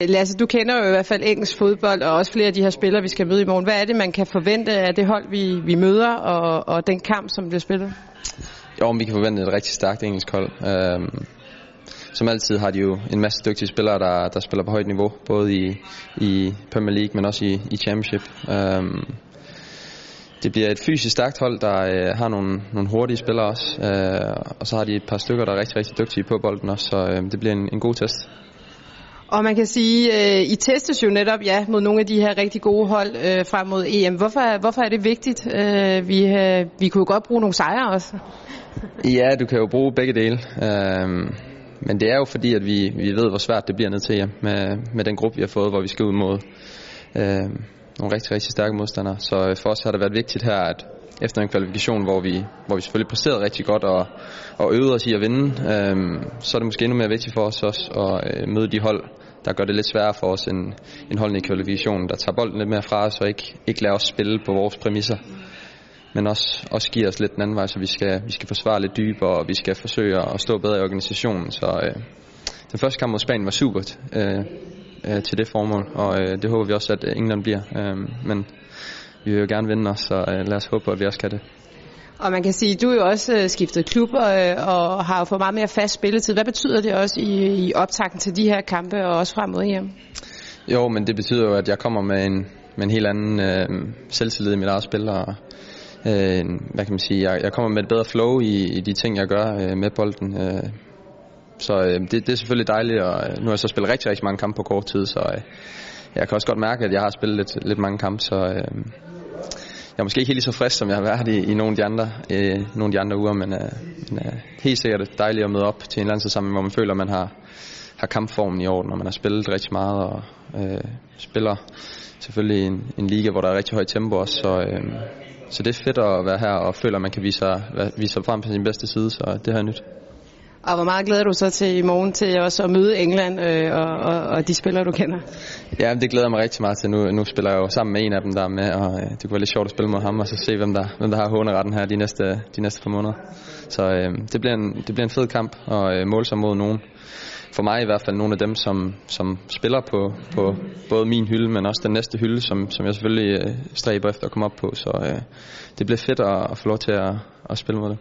Lasse, du kender jo i hvert fald engelsk fodbold, og også flere af de her spillere, vi skal møde i morgen. Hvad er det, man kan forvente af det hold, vi, vi møder, og, og den kamp, som bliver spillet? Jo, vi kan forvente et rigtig stærkt engelsk hold. Øhm, som altid har de jo en masse dygtige spillere, der, der spiller på højt niveau, både i, i Premier League, men også i, i Championship. Øhm, det bliver et fysisk stærkt hold, der øh, har nogle, nogle hurtige spillere også, øh, og så har de et par stykker, der er rigtig, rigtig dygtige på bolden også, så øh, det bliver en, en god test. Og man kan sige, øh, I testes jo netop ja, mod nogle af de her rigtig gode hold øh, frem mod EM. Hvorfor, hvorfor er det vigtigt? Øh, vi, øh, vi kunne jo godt bruge nogle sejre også. Ja, du kan jo bruge begge dele. Øh, men det er jo fordi, at vi, vi ved, hvor svært det bliver ned til jer med, med den gruppe, vi har fået, hvor vi skal ud mod øh, nogle rigtig, rigtig stærke modstandere. Så øh, for os har det været vigtigt her, at efter en kvalifikation, hvor vi, hvor vi selvfølgelig præsterede rigtig godt og, og øvede os i at vinde, øh, så er det måske endnu mere vigtigt for os også at øh, møde de hold, der gør det lidt sværere for os end, end holdene i kvalifikationen, der tager bolden lidt mere fra os og ikke, ikke lader os spille på vores præmisser men også, også giver os lidt den anden vej, så vi skal, vi skal forsvare lidt dybere, og vi skal forsøge at stå bedre i organisationen. Så øh, den første kamp mod Spanien var supert øh, øh, til det formål, og øh, det håber vi også, at England bliver. Øh, men vi vil jo gerne vinde os, så øh, lad os håbe, at vi også kan det. Og man kan sige, du er jo også øh, skiftet klub og, øh, og har jo fået meget mere fast spilletid. Hvad betyder det også i, i optakten til de her kampe og også frem mod hjem? Jo, men det betyder jo, at jeg kommer med en, med en helt anden øh, selvtillid i mit eget spil, og øh, hvad kan man sige, jeg, jeg kommer med et bedre flow i, i de ting, jeg gør øh, med bolden. Øh, så øh, det, det er selvfølgelig dejligt, og øh, nu har jeg så spillet rigtig, rigtig mange kampe på kort tid, så øh, jeg kan også godt mærke, at jeg har spillet lidt, lidt mange kampe, så øh, jeg er måske ikke helt så frisk, som jeg har været i, i nogle af de andre, øh, nogle af de andre uger, men, øh, men øh, helt sikkert dejligt at møde op til en landssamling, hvor man føler, at man har, har kampformen i orden, når man har spillet rigtig meget og øh, spiller selvfølgelig en, en liga, hvor der er rigtig højt tempo også, så, øh, så det er fedt at være her og føler, at man kan vise sig, vise sig frem på sin bedste side, så det har jeg nyt. Og hvor meget glæder du så til i morgen til også at møde England øh, og, og, og de spillere, du kender? Ja, det glæder jeg mig rigtig meget til. Nu, nu spiller jeg jo sammen med en af dem, der er med, og øh, det kunne være lidt sjovt at spille mod ham, og så se, hvem der, hvem der har håneretten her de næste, de næste par måneder. Så øh, det, bliver en, det bliver en fed kamp, og øh, mål sig mod nogen. For mig i hvert fald nogle af dem, som, som spiller på, på både min hylde, men også den næste hylde, som, som jeg selvfølgelig øh, stræber efter at komme op på. Så øh, det bliver fedt at, at få lov til at, at spille mod det.